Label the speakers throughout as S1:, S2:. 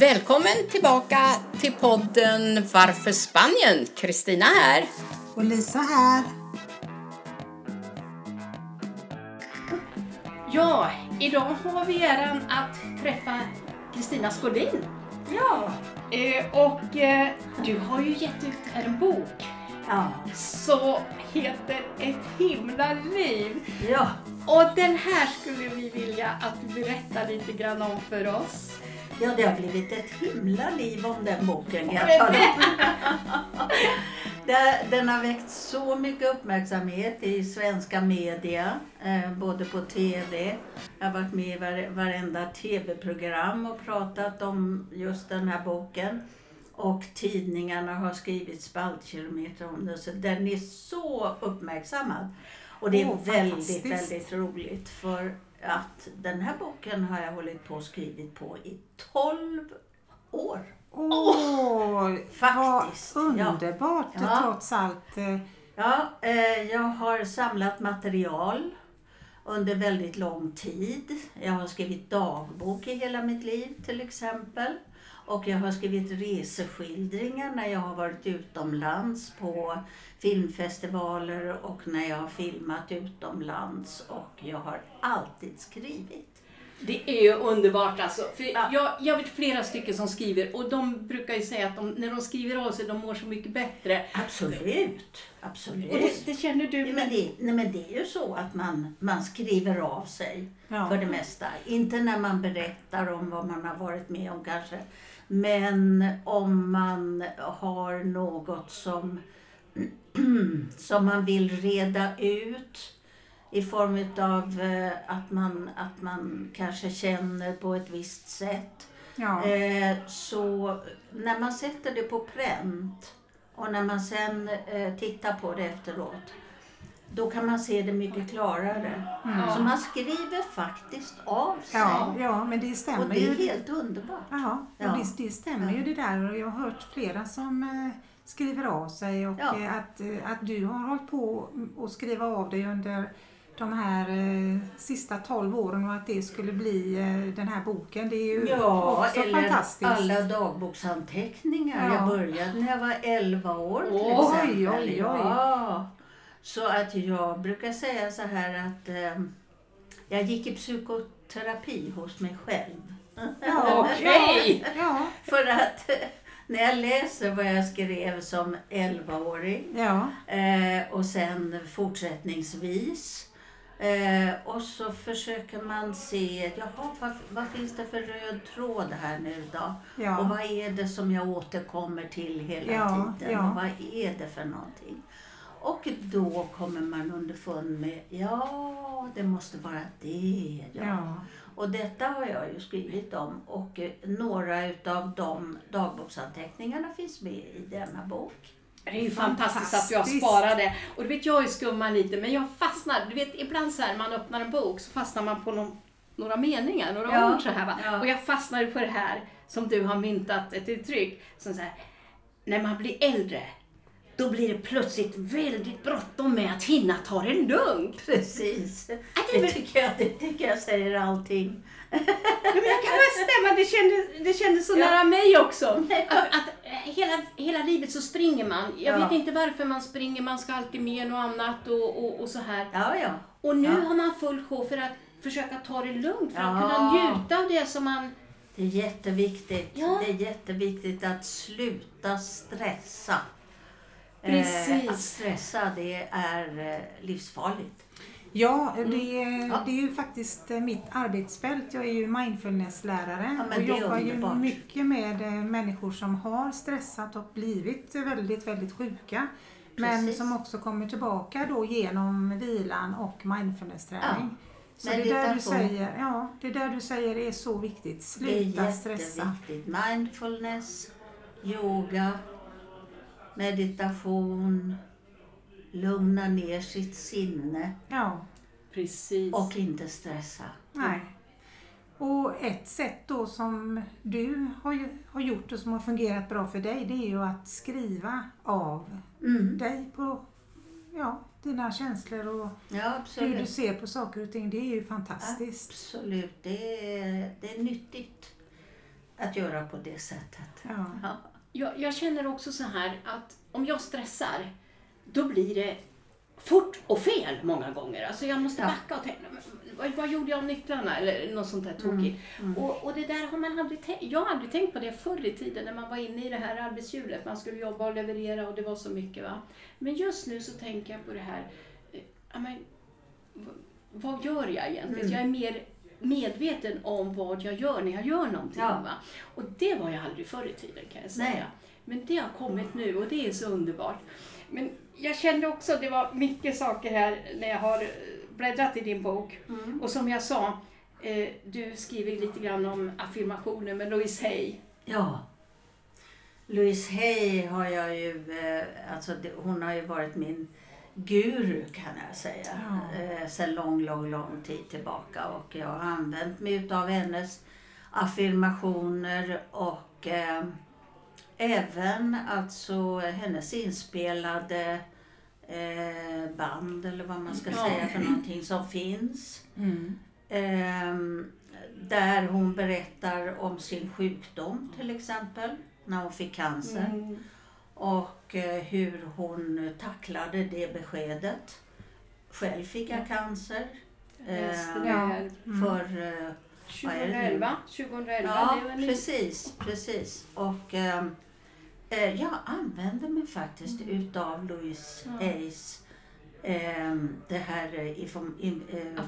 S1: Välkommen tillbaka till podden Varför Spanien? Kristina här.
S2: Och Lisa här.
S1: Ja, idag har vi äran att träffa Kristina Skårdin.
S2: Ja.
S1: Eh, och eh, du har ju gett ut en bok
S2: Ja.
S1: som heter Ett himla liv.
S2: Ja.
S1: Och den här skulle vi vilja att du berättar lite grann om för oss.
S2: Ja, det har blivit ett himla liv om den boken kan jag tala Den har väckt så mycket uppmärksamhet i svenska media, eh, både på TV. Jag har varit med i var, varenda TV-program och pratat om just den här boken. Och tidningarna har skrivit spaltkilometer om den, så den är så uppmärksammad. Och det är
S3: Åh,
S2: väldigt, väldigt roligt för att den här boken har jag hållit på och skrivit på i 12 år.
S3: Åh,
S2: Faktiskt,
S3: vad underbart
S2: Ja.
S3: trots allt. eh,
S2: Ja, eh, jag har samlat material under väldigt lång tid. Jag har skrivit dagbok i hela mitt liv till exempel. Och jag har skrivit reseskildringar när jag har varit utomlands på filmfestivaler och när jag har filmat utomlands. Och jag har alltid skrivit.
S1: Det är ju underbart alltså. För
S2: Ja.
S1: jag, jag vet flera stycken som skriver och de brukar ju säga att de, när de skriver av sig, de mår så mycket bättre.
S2: Absolut, absolut.
S1: Och det, det känner du
S2: Ja, men, det, nej, men det är ju så att man, man skriver av sig
S3: Ja.
S2: för det mesta. Inte när man berättar om vad man har varit med om kanske. Men om man har något som, som man vill reda ut i form av eh, att, man, att man kanske känner på ett visst sätt.
S3: Ja.
S2: Eh, så när man sätter det på pränt och när man sen eh, tittar på det efteråt, då kan man se det mycket klarare. Så man skriver faktiskt av sig.
S3: Ja, ja, men det
S2: och
S3: stämmer
S2: det är
S3: ju.
S2: helt underbart.
S3: Ja, och
S2: Ja.
S3: Det, det stämmer ju det där och jag har hört flera som skriver av sig och
S2: Ja.
S3: att, att du har hållit på att skriva av dig under de här eh, sista 12 åren och att det skulle bli eh, den här boken. Det är ju
S2: Ja,
S3: också
S2: eller
S3: fantastiskt.
S2: alla dagboksanteckningar.
S3: Ja.
S2: Jag började när jag var 11 år till
S1: Oj,
S2: exempel.
S3: oj, oj.
S2: Ja. Så att jag brukar säga så här att eh, jag gick i psykoterapi hos mig själv.
S3: Ja,
S1: Okej.
S3: Ja,
S2: För att eh, när jag läser vad jag skrev som 11-åring
S3: ja,
S2: eh, och sen fortsättningsvis eh, och så försöker man se, jaha, vad, vad finns det för röd tråd här nu då? Och
S3: ja.
S2: vad är det som jag återkommer till hela
S3: Ja,
S2: tiden?
S3: ja.
S2: Och vad är det för någonting? Och då kommer man underfund med, ja, det måste vara det. Ja.
S3: ja.
S2: Och detta har jag ju skrivit om och eh, några utav de dagboksanteckningarna finns med i denna bok.
S1: Det är ju fantastiskt att du har
S3: Fantastiskt.
S1: sparat det. Och du vet, jag är skummar lite, men jag fastnar. Du vet, ibland så här, man öppnar en bok så fastnar man på någon, några meningar, några
S2: Ja,
S1: ord så här va.
S2: ja.
S1: Och jag fastnar på det här som du har myntat ett uttryck. Som så här, när man blir äldre, då blir det plötsligt väldigt bråttom med att hinna ta det lugnt.
S2: Precis.
S1: det är
S2: Det
S1: väl-
S2: tycker jag, det tycker jag säger allting.
S1: Nej, men jag kan bara stämma, det kändes, det kändes så
S2: Ja.
S1: nära mig också. Att, att eh, hela, hela livet så springer man. Jag
S2: Ja.
S1: vet inte varför man springer, man ska alltid med något annat och, och, och så här.
S2: Ja, ja.
S1: Och nu
S2: Ja.
S1: har man full sjå för att försöka ta det lugnt, för att
S2: Ja.
S1: kunna njuta av det som man...
S2: Det är jätteviktigt.
S1: Ja.
S2: Det är jätteviktigt att sluta stressa. Eh,
S1: Precis.
S2: att stressa, det är eh, livsfarligt.
S3: Ja, det,
S2: Mm. Ja.
S3: det är ju faktiskt eh, mitt arbetsfält. Jag är ju mindfulnesslärare
S2: Ja, men
S3: och jobbar ju mycket med människor som har stressat och blivit väldigt, väldigt sjuka. Men
S2: Precis.
S3: som också kommer tillbaka då genom vilan och mindfulnessträning. Så det där, du säger, ja, det där du säger är så viktigt.
S2: Det är
S3: Sluta stressa.
S2: jätteviktigt. Mindfulness, yoga, meditation, lugna ner sitt sinne
S3: Ja,
S1: Precis.
S2: och inte stressa.
S3: nej. Och ett sätt då som du har, ju, har gjort och som har fungerat bra för dig, det är ju att skriva av
S2: Mm.
S3: dig på ja, dina känslor och
S2: Ja,
S3: hur du ser på saker och ting. Det är ju fantastiskt.
S2: Absolut, det är, det är nyttigt att göra på det sättet.
S3: Ja.
S2: Ja.
S1: Jag, jag känner också så här att om jag stressar, då blir det fort och fel många gånger. Alltså jag måste backa och tänka, "Men vad, vad gjorde jag av nycklarna? Eller något sånt där tokigt.
S2: Mm.
S1: Och, och det där har man aldrig tänkt, jag har aldrig tänkt på det förr i tiden när man var inne i det här arbetshjulet. Man skulle jobba och leverera och det var så mycket. Va? Men just nu så tänker jag på det här, eh, ja, men, v- vad gör jag egentligen?
S2: Mm.
S1: Jag är mer medveten om vad jag gör när jag gör någonting.
S2: Ja.
S1: Va? Och det var jag aldrig förr i tiden kan jag säga.
S2: Nej.
S1: Men det har kommit nu och det är så underbart. Men jag kände också, det var mycket saker här när jag har eh, bläddrat i din bok.
S2: Mm.
S1: Och som jag sa, eh, du skriver lite grann om affirmationer med Louise Hay.
S2: Ja. Louise Hay har jag ju, eh, alltså hon har ju varit min guru kan jag säga.
S3: Ja.
S2: Eh, sen lång, lång, lång tid tillbaka. Och jag har använt mig utav hennes affirmationer och eh, även alltså hennes inspelade eh, band eller vad man ska
S1: Ja.
S2: säga för någonting som finns.
S3: Mm.
S2: Ehm, där hon berättar om sin sjukdom till exempel, när hon fick cancer.
S1: Mm.
S2: Och eh, hur hon tacklade det beskedet. Själv fick jag cancer. Ehm,
S1: här.
S3: Mm.
S2: för, eh, vad är det nu?
S1: 2011. 2011.
S2: ja, precis, precis. Och ehm, eh, jag använder mig faktiskt utav Louise
S1: Ja.
S2: Hayes ehm, det här eh, inform, in, eh,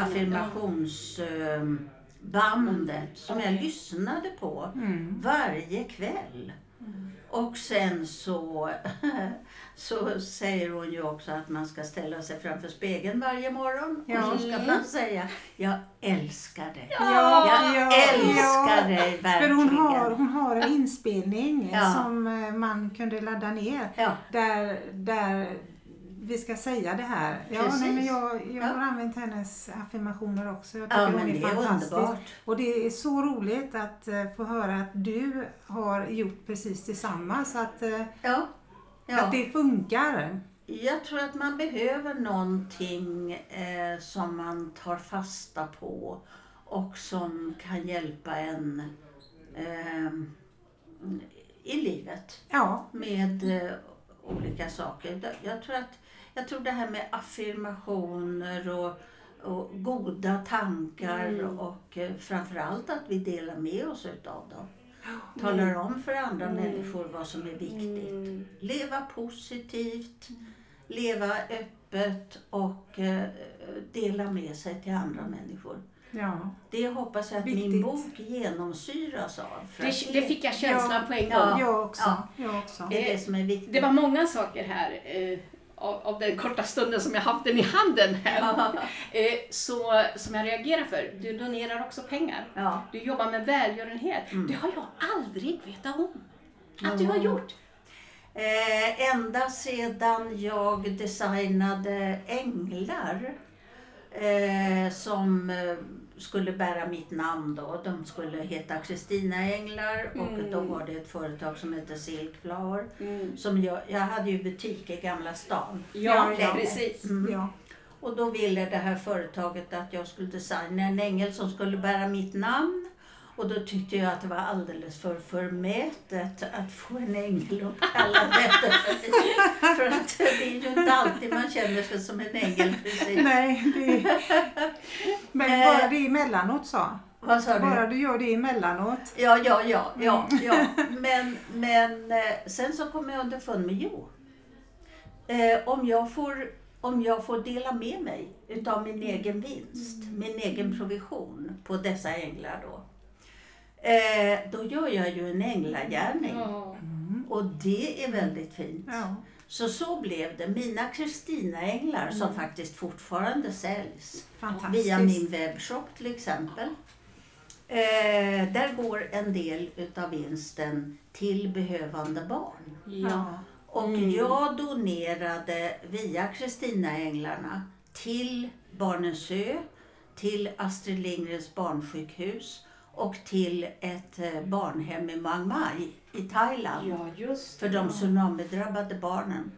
S2: affirmationsbandet som jag lyssnade på
S3: Mm.
S2: varje kväll.
S1: Mm.
S2: Och sen så, så säger hon ju också att man ska ställa sig framför spegeln varje morgon
S3: Ja.
S2: och så ska man säga jag älskar dig.
S3: Ja,
S2: Jag
S3: ja,
S2: älskar
S3: ja.
S2: dig
S3: För
S2: verkligen.
S3: hon har, hon har en inspelning som eh, man kunde ladda ner. Där, där vi ska säga det här. Ja,
S2: Precis.
S3: nej, men jag, jag
S2: Ja.
S3: har använt hennes affirmationer också. Jag tycker
S2: ja
S3: hon är
S2: det är
S3: fantastisk.
S2: underbart.
S3: Och det är så roligt att eh, få höra att du har gjort precis. Så att, eh,
S2: Ja, ja.
S3: att det funkar.
S2: Jag tror att man behöver någonting eh, som man tar fasta på och som kan hjälpa en eh, i livet
S3: Ja,
S2: med eh, olika saker. Jag tror, att, jag tror det här med affirmationer och, och goda tankar
S1: Mm.
S2: och eh, framförallt att vi delar med oss utav dem. Talar om för andra
S1: Mm.
S2: människor vad som är viktigt
S1: Mm.
S2: leva positivt, leva öppet och eh, dela med sig till andra människor.
S3: ja.
S2: Det hoppas jag att min
S3: Viktigt.
S2: bok genomsyras av.
S1: Det, det fick jag känslan
S3: Ja.
S1: på en gång.
S2: Ja.
S3: Jag också.
S2: Ja.
S3: Jag också.
S2: det är det som är viktigt.
S1: Det var många saker här eh, av, av den korta stunden som jag haft den i handen här. Eh, så, som jag reagerar för. Du donerar också pengar.
S2: ja.
S1: Du jobbar med välgörenhet.
S2: Mm.
S1: Det har jag aldrig vetat om att du har gjort.
S2: Eh, ända sedan jag designade änglar eh, som eh, skulle bära mitt namn då. De skulle heta Kristina Änglar och
S1: Mm.
S2: då var det ett företag som hette Silk Flower.
S1: Mm.
S2: Som jag, jag hade ju butik i Gamla stan.
S1: Ja,
S3: Ja,
S1: precis.
S2: Mm.
S3: Ja.
S2: Och då ville det här företaget att jag skulle designa en ängel som skulle bära mitt namn. Och då tyckte jag att det var alldeles för förmätet att få en ängel uppkallad efter sig. För att det är ju inte alltid man känner sig som en ängel precis.
S3: Nej, det... Men
S2: Eh.
S3: bara det emellanåt så.
S2: Vad sa du?
S3: Bara du gör det emellanåt.
S2: Ja, ja, ja, ja, ja. Men, men eh, sen så kom jag underfund med, jo, eh, om, jag får, om jag får dela med mig utav min egen vinst, min egen provision på dessa änglar då, eh, då gör jag ju en änglagärning.
S1: Ja.
S2: Och det är väldigt fint.
S3: Ja.
S2: Så så blev det. Mina Kristina-änglar som faktiskt fortfarande säljs via min webbshop till exempel. Eh, där går en del utav vinsten till behövande barn.
S1: Ja.
S2: Och
S1: Mm.
S2: jag donerade via Kristina-änglarna till Barnens ö, till Astrid Lindgrens barnsjukhus och till ett eh, barnhem i Mang Mai i Thailand
S1: ja, just
S2: för de tsunamidrabbade barnen.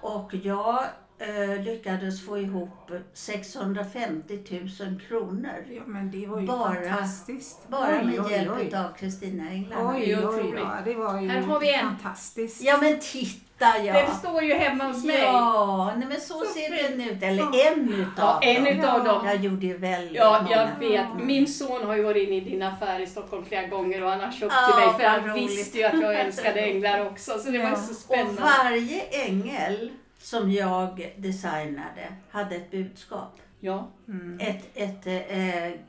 S2: Och jag eh, lyckades få ihop 650 000 kronor.
S3: Ja, men det var ju
S2: Bara-
S3: fantastiskt.
S2: Bara
S3: Oj,
S2: med
S3: oj,
S2: hjälp
S3: oj.
S2: av Kristina England.
S3: Oj, oj, ja, det var ju
S1: Här har vi en.
S3: fantastiskt.
S2: Ja men titta ja!
S1: Den står ju hemma hos mig.
S2: Ja, nej, men så,
S1: Så
S2: ser
S1: fint.
S2: den ut. Eller en utav
S1: Ja, en
S2: dem.
S1: utav dem.
S2: Jag gjorde ju väldigt
S1: Ja,
S2: många.
S1: jag vet. Min son har ju varit inne i din affär i Stockholm flera gånger och han har köpt
S2: Ja,
S1: till mig för han
S2: roligt.
S1: visste ju att jag älskade änglar också. Så det var
S3: Ja.
S1: så
S2: Och
S1: spännande.
S2: varje ängel som jag designade hade ett budskap.
S1: Ja.
S3: Mm.
S2: Ett, ett eh,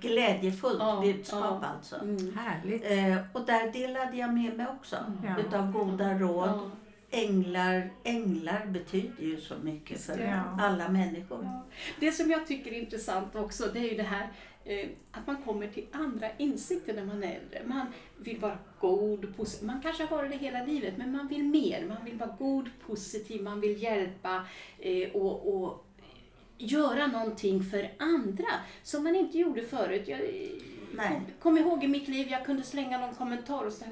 S2: glädjefullt
S1: Ja,
S2: budskap
S1: ja.
S2: alltså.
S1: Mm.
S3: Härligt.
S2: Eh, och där delade jag med mig också
S3: Ja.
S2: utav goda råd. Änglar, änglar betyder ju så mycket för
S3: Ja.
S2: alla människor.
S1: Ja. Det som jag tycker är intressant också, det är ju det här eh, att man kommer till andra insikter när man är äldre. Man vill vara god, posi- man kanske har varit det hela livet, men man vill mer. Man vill vara god, positiv, man vill hjälpa eh, och, och göra någonting för andra som man inte gjorde förut. Jag eh,
S2: Nej.
S1: kom, kom ihåg i mitt liv, jag kunde slänga någon kommentar och ah,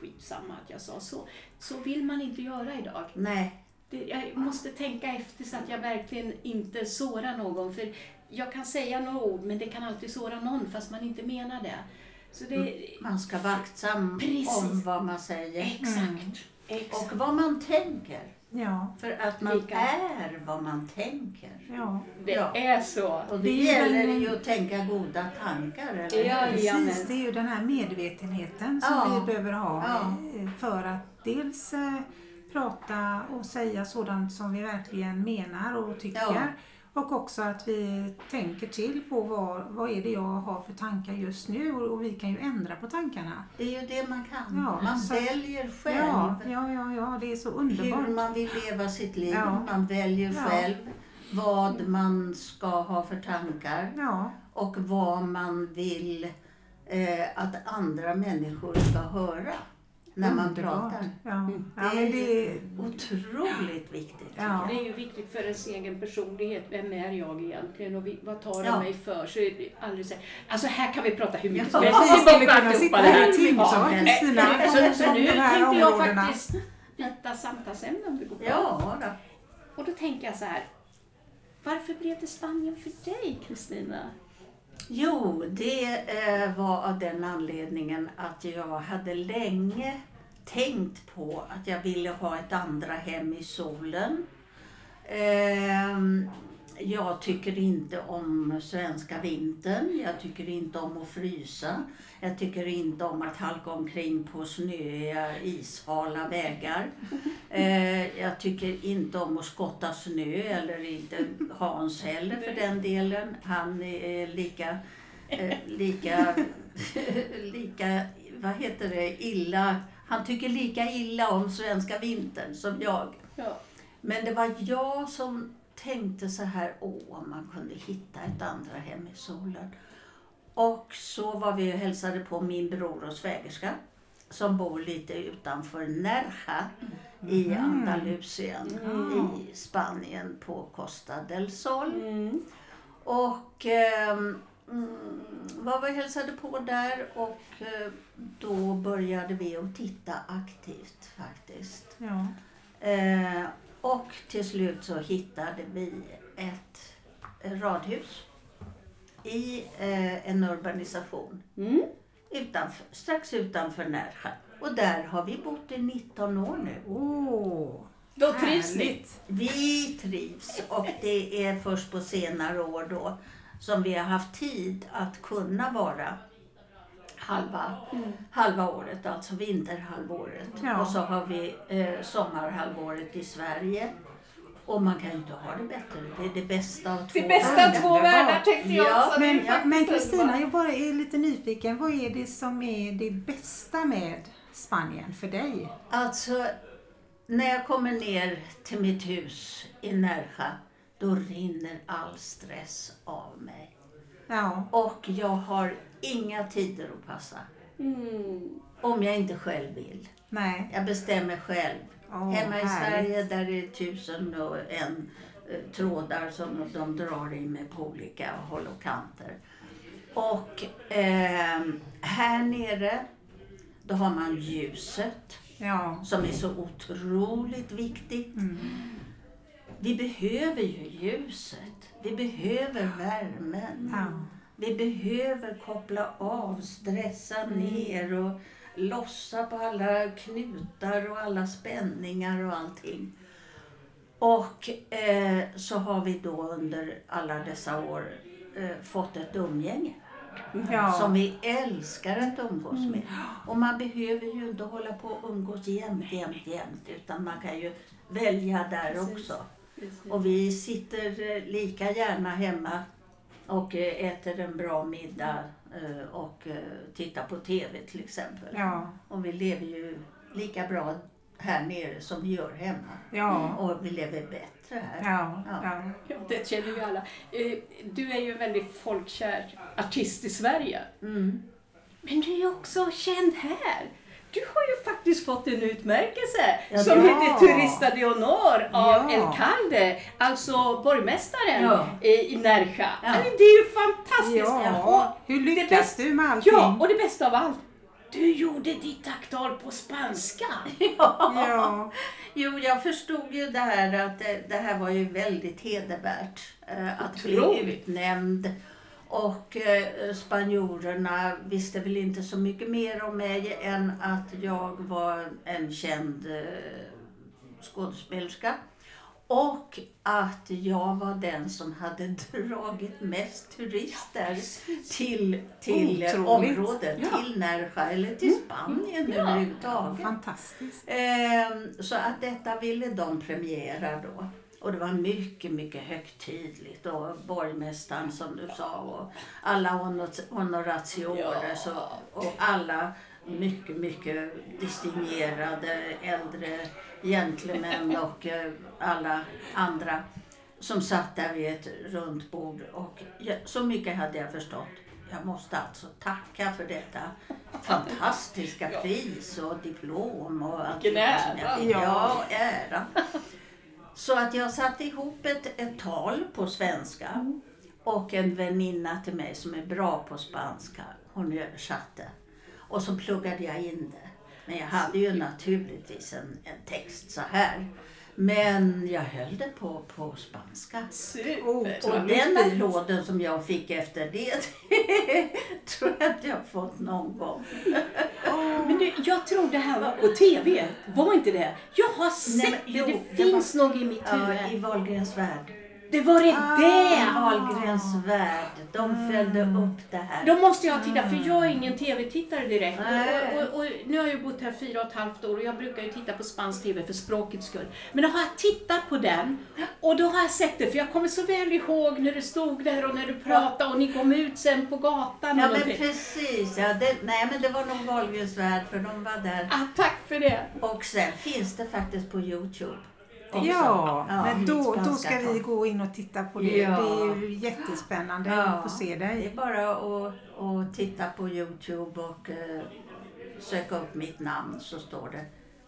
S1: skitsamma att jag sa så. Så vill man inte göra idag.
S2: Nej,
S1: Det, jag måste tänka efter så att jag verkligen inte sårar någon. För jag kan säga några ord, men det kan alltid såra någon fast man inte menar det. Så det
S2: man ska vara aktsam om vad man säger.
S1: Exakt. Exakt.
S2: Och vad man tänker.
S3: Ja,
S2: För att man
S1: Lika.
S2: är vad man tänker.
S3: ja.
S1: Det
S2: Ja.
S1: är så.
S2: Och det,
S3: Det är ju
S2: gäller
S3: den-
S2: ju att tänka goda tankar, eller
S1: Ja,
S2: hur?
S1: ja.
S3: Precis, det är ju den här medvetenheten som
S2: Ja.
S3: vi behöver ha
S2: Ja.
S3: eh, för att dels eh, prata och säga sådant som vi verkligen menar och tycker. Och också att vi tänker till på vad, vad är det jag har för tankar just nu och, och vi kan ju ändra på tankarna.
S2: Det är ju det man kan.
S3: Ja,
S2: man
S3: så-
S2: väljer själv
S3: Ja, ja, ja, ja, det är så underbart.
S2: hur man vill leva sitt liv.
S3: Ja.
S2: Man väljer
S3: Ja.
S2: själv vad man ska ha för tankar och vad man vill eh, att andra människor ska höra när man
S3: underbart.
S2: pratar.
S3: Ja,
S1: Mm.
S3: ja men det,
S2: Otroligt viktigt.
S3: Ja.
S1: Det är ju viktigt för ens egen personlighet. Vem är jag egentligen och vi- vad tar det
S2: Ja.
S1: mig för? Så är det aldrig så här, alltså här kan vi prata hur mycket som helst.
S3: vi
S1: Det är
S3: skulle kunna sitta
S1: det
S3: här i timtal
S2: Ja.
S3: Kristina.
S1: Så, så
S3: om
S1: nu tänkte jag faktiskt byta samtalsämne om det går bra.
S2: Ja, då.
S1: Och då tänker jag så här. Varför blev det Spanien för dig, Kristina?
S2: Jo, det eh, var av den anledningen att jag hade länge tänkt på att jag ville ha ett andra hem i solen. Ehm, jag tycker inte om svenska vintern. Jag tycker inte om att frysa. Jag tycker inte om att halka omkring på snöiga, ishala vägar. Eh, jag tycker inte om att skotta snö eller inte Hans heller för den delen. Han är lika, eh, lika, lika, vad heter det, illa. Han tycker lika illa om svenska vintern som jag.
S1: Ja.
S2: Men det var jag som tänkte så här, åh, om man kunde hitta ett andra hem i solen. Och så var vi och hälsade på min bror och svägerska som bor lite utanför Nerja i
S3: Mm.
S2: Andalusien
S3: Mm.
S2: i Spanien på Costa del Sol.
S1: Mm.
S2: Och mm, var vi hälsade på där och eh, då började vi att titta aktivt faktiskt.
S3: Ja.
S2: Eh, och till slut så hittade vi ett radhus i eh, en urbanisation
S1: Mm.
S2: utanför, strax utanför Närsjö. Och där har vi bott i 19 år nu.
S3: Åh,
S1: Då trivs ni.
S2: Vi trivs och det är först på senare år då som vi har haft tid att kunna vara halva,
S1: Mm.
S2: halva året, alltså vinterhalvåret.
S3: Ja.
S2: Och så har vi eh, sommarhalvåret i Sverige. Och man kan ju inte ha det bättre. Det är det bästa av två
S1: Det bästa av
S2: världar.
S1: två världar tänkte jag
S2: Ja,
S1: också.
S3: Men,
S1: Det är faktiskt
S3: men Kristina, jag bara är lite nyfiken. Vad är det som är det bästa med Spanien för dig?
S2: Alltså, när jag kommer ner till mitt hus i Nerja, då rinner all stress av mig.
S3: Ja,
S2: Och jag har inga tider att passa.
S1: Mm.
S2: Om jag inte själv vill.
S3: nej.
S2: Jag bestämmer själv.
S3: Åh,
S2: Hemma i
S3: härligt.
S2: Sverige där det är tusen och en eh, trådar som de drar i med på olika håll och kanter. Och ehm, här nere, då har man ljuset
S3: Ja.
S2: som är så otroligt viktigt.
S3: Mm.
S2: Vi behöver ju ljuset. Vi behöver värmen.
S3: Ja.
S2: Vi behöver koppla av, stressa ner och lossa på alla knutar och alla spänningar och allting. Och eh, så har vi då under alla dessa år eh, fått ett umgänge
S3: Ja.
S2: som vi älskar att umgås med. Och man behöver ju inte hålla på och umgås jämt, jämt, jämt utan man kan ju välja där
S1: Precis.
S2: också.
S1: Precis.
S2: Och vi sitter eh, lika gärna hemma och eh, äter en bra middag eh, och tittar på TV till exempel.
S3: Ja.
S2: Och vi lever ju lika bra här nere som vi gör hemma.
S3: Ja.
S2: Och vi lever bättre här.
S3: Ja.
S2: Ja.
S3: Ja.
S1: Det känner vi alla. Du är ju en väldigt folkkär artist i Sverige.
S2: Mm.
S1: Men du är ju också känd här. Du har ju faktiskt fått en utmärkelse
S2: Ja,
S1: som heter Turista de Honor av
S3: Ja.
S1: El Calde, alltså borgmästaren
S2: Ja.
S1: i i Närsjö.
S2: Ja.
S1: Alltså, Det är ju fantastiskt!
S3: Ja. Hur lyckas du med allting?
S1: Ja, och det bästa av allt, du gjorde ditt tacktal på spanska.
S3: Ja.
S2: Jo, jag förstod ju det här att det, det här var ju väldigt hedervärt eh, att bli utnämnd. Och eh, spanjorerna visste väl inte så mycket mer om mig än att jag var en känd eh, skådespelerska. Och att jag var den som hade dragit mest turister till, till
S3: Otroligt.
S2: området,
S1: Ja.
S2: till Nerja eller till Spanien
S1: Ja.
S2: överhuvudtaget.
S3: Fantastiskt.
S2: Ehm, så att detta ville de premiera då. Och det var mycket, mycket högtidligt. Och borgmästaren som du sa och alla honor- honoratiores och, och alla mycket, mycket distingerade äldre gentlemän och eh, alla andra som satt där vid ett runt bord. Och jag, så mycket hade jag förstått. Jag måste alltså tacka för detta fantastiska pris och diplom och allt
S1: Vilken ära.
S3: Ja.
S2: Ja, ära. Så att jag satte ihop ett, ett tal på svenska och en väninna till mig som är bra på spanska, hon översatte. Och så pluggade jag in det. Men jag hade ju naturligtvis en, en text så här. Men jag höll det på, på spanska.
S1: Super!
S2: Och den applåden som jag fick efter det tror jag inte jag fått någon gång.
S1: Men du, jag tror det här var på TV. Var inte det? Jag har sett
S2: Nej,
S1: det.
S2: jo,
S1: Det
S2: det
S1: finns nog i mitt
S2: Ja,
S1: huvud.
S2: I Wahlgrens värld.
S1: Det var det
S3: Ah.
S1: det!
S2: I Wahlgrens värld. De följde upp det här.
S1: Då måste jag titta, för jag är ingen TV-tittare direkt. Och, och, och, nu har jag ju bott här fyra och ett halvt år och jag brukar ju titta på spansk TV för språkets skull. Men då har jag tittat på den och då har jag sett det, för jag kommer så väl ihåg när du stod där och när du pratade och ni kom ut sen på gatan
S2: Ja men precis. Ja, det, nej men det var nog Wahlgrens värld för de var där.
S1: Ah, tack för det!
S2: Och sen finns det faktiskt på Youtube. Också.
S3: Ja,
S2: Ja,
S3: men då, då ska vi gå in och titta på det.
S2: Ja.
S3: Det är ju jättespännande att få se
S2: Det är
S3: dig.
S2: bara att, att titta på Youtube och eh, söka upp mitt namn så står det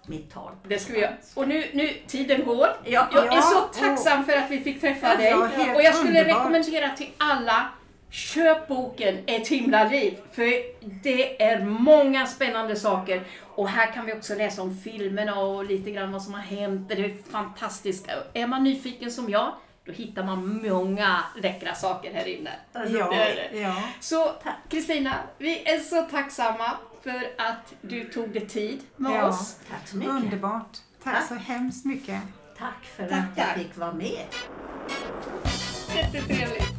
S2: mitt tal.
S1: Det ska vi göra. Och nu, nu, tiden går.
S2: Ja,
S1: Jag är
S3: Ja,
S1: så tacksam för att vi fick träffa
S3: Ja,
S1: dig. Och jag skulle
S3: underbart.
S1: rekommendera till alla, köp boken Ett himla liv. För det är många spännande saker. Och här kan vi också läsa om filmerna och lite grann vad som har hänt. Det är fantastiskt. Är man nyfiken som jag, då hittar man många läckra saker här inne.
S3: Ja,
S1: Det är det.
S3: ja.
S1: Så Kristina, vi är så tacksamma för att du tog dig tid med
S3: Ja.
S1: oss.
S2: Tack så mycket.
S3: Underbart. Tack
S2: Tack.
S3: så hemskt mycket.
S2: Tack för
S1: Tack,
S2: att jag
S1: tack.
S2: fick vara med.
S1: Jättetrevligt.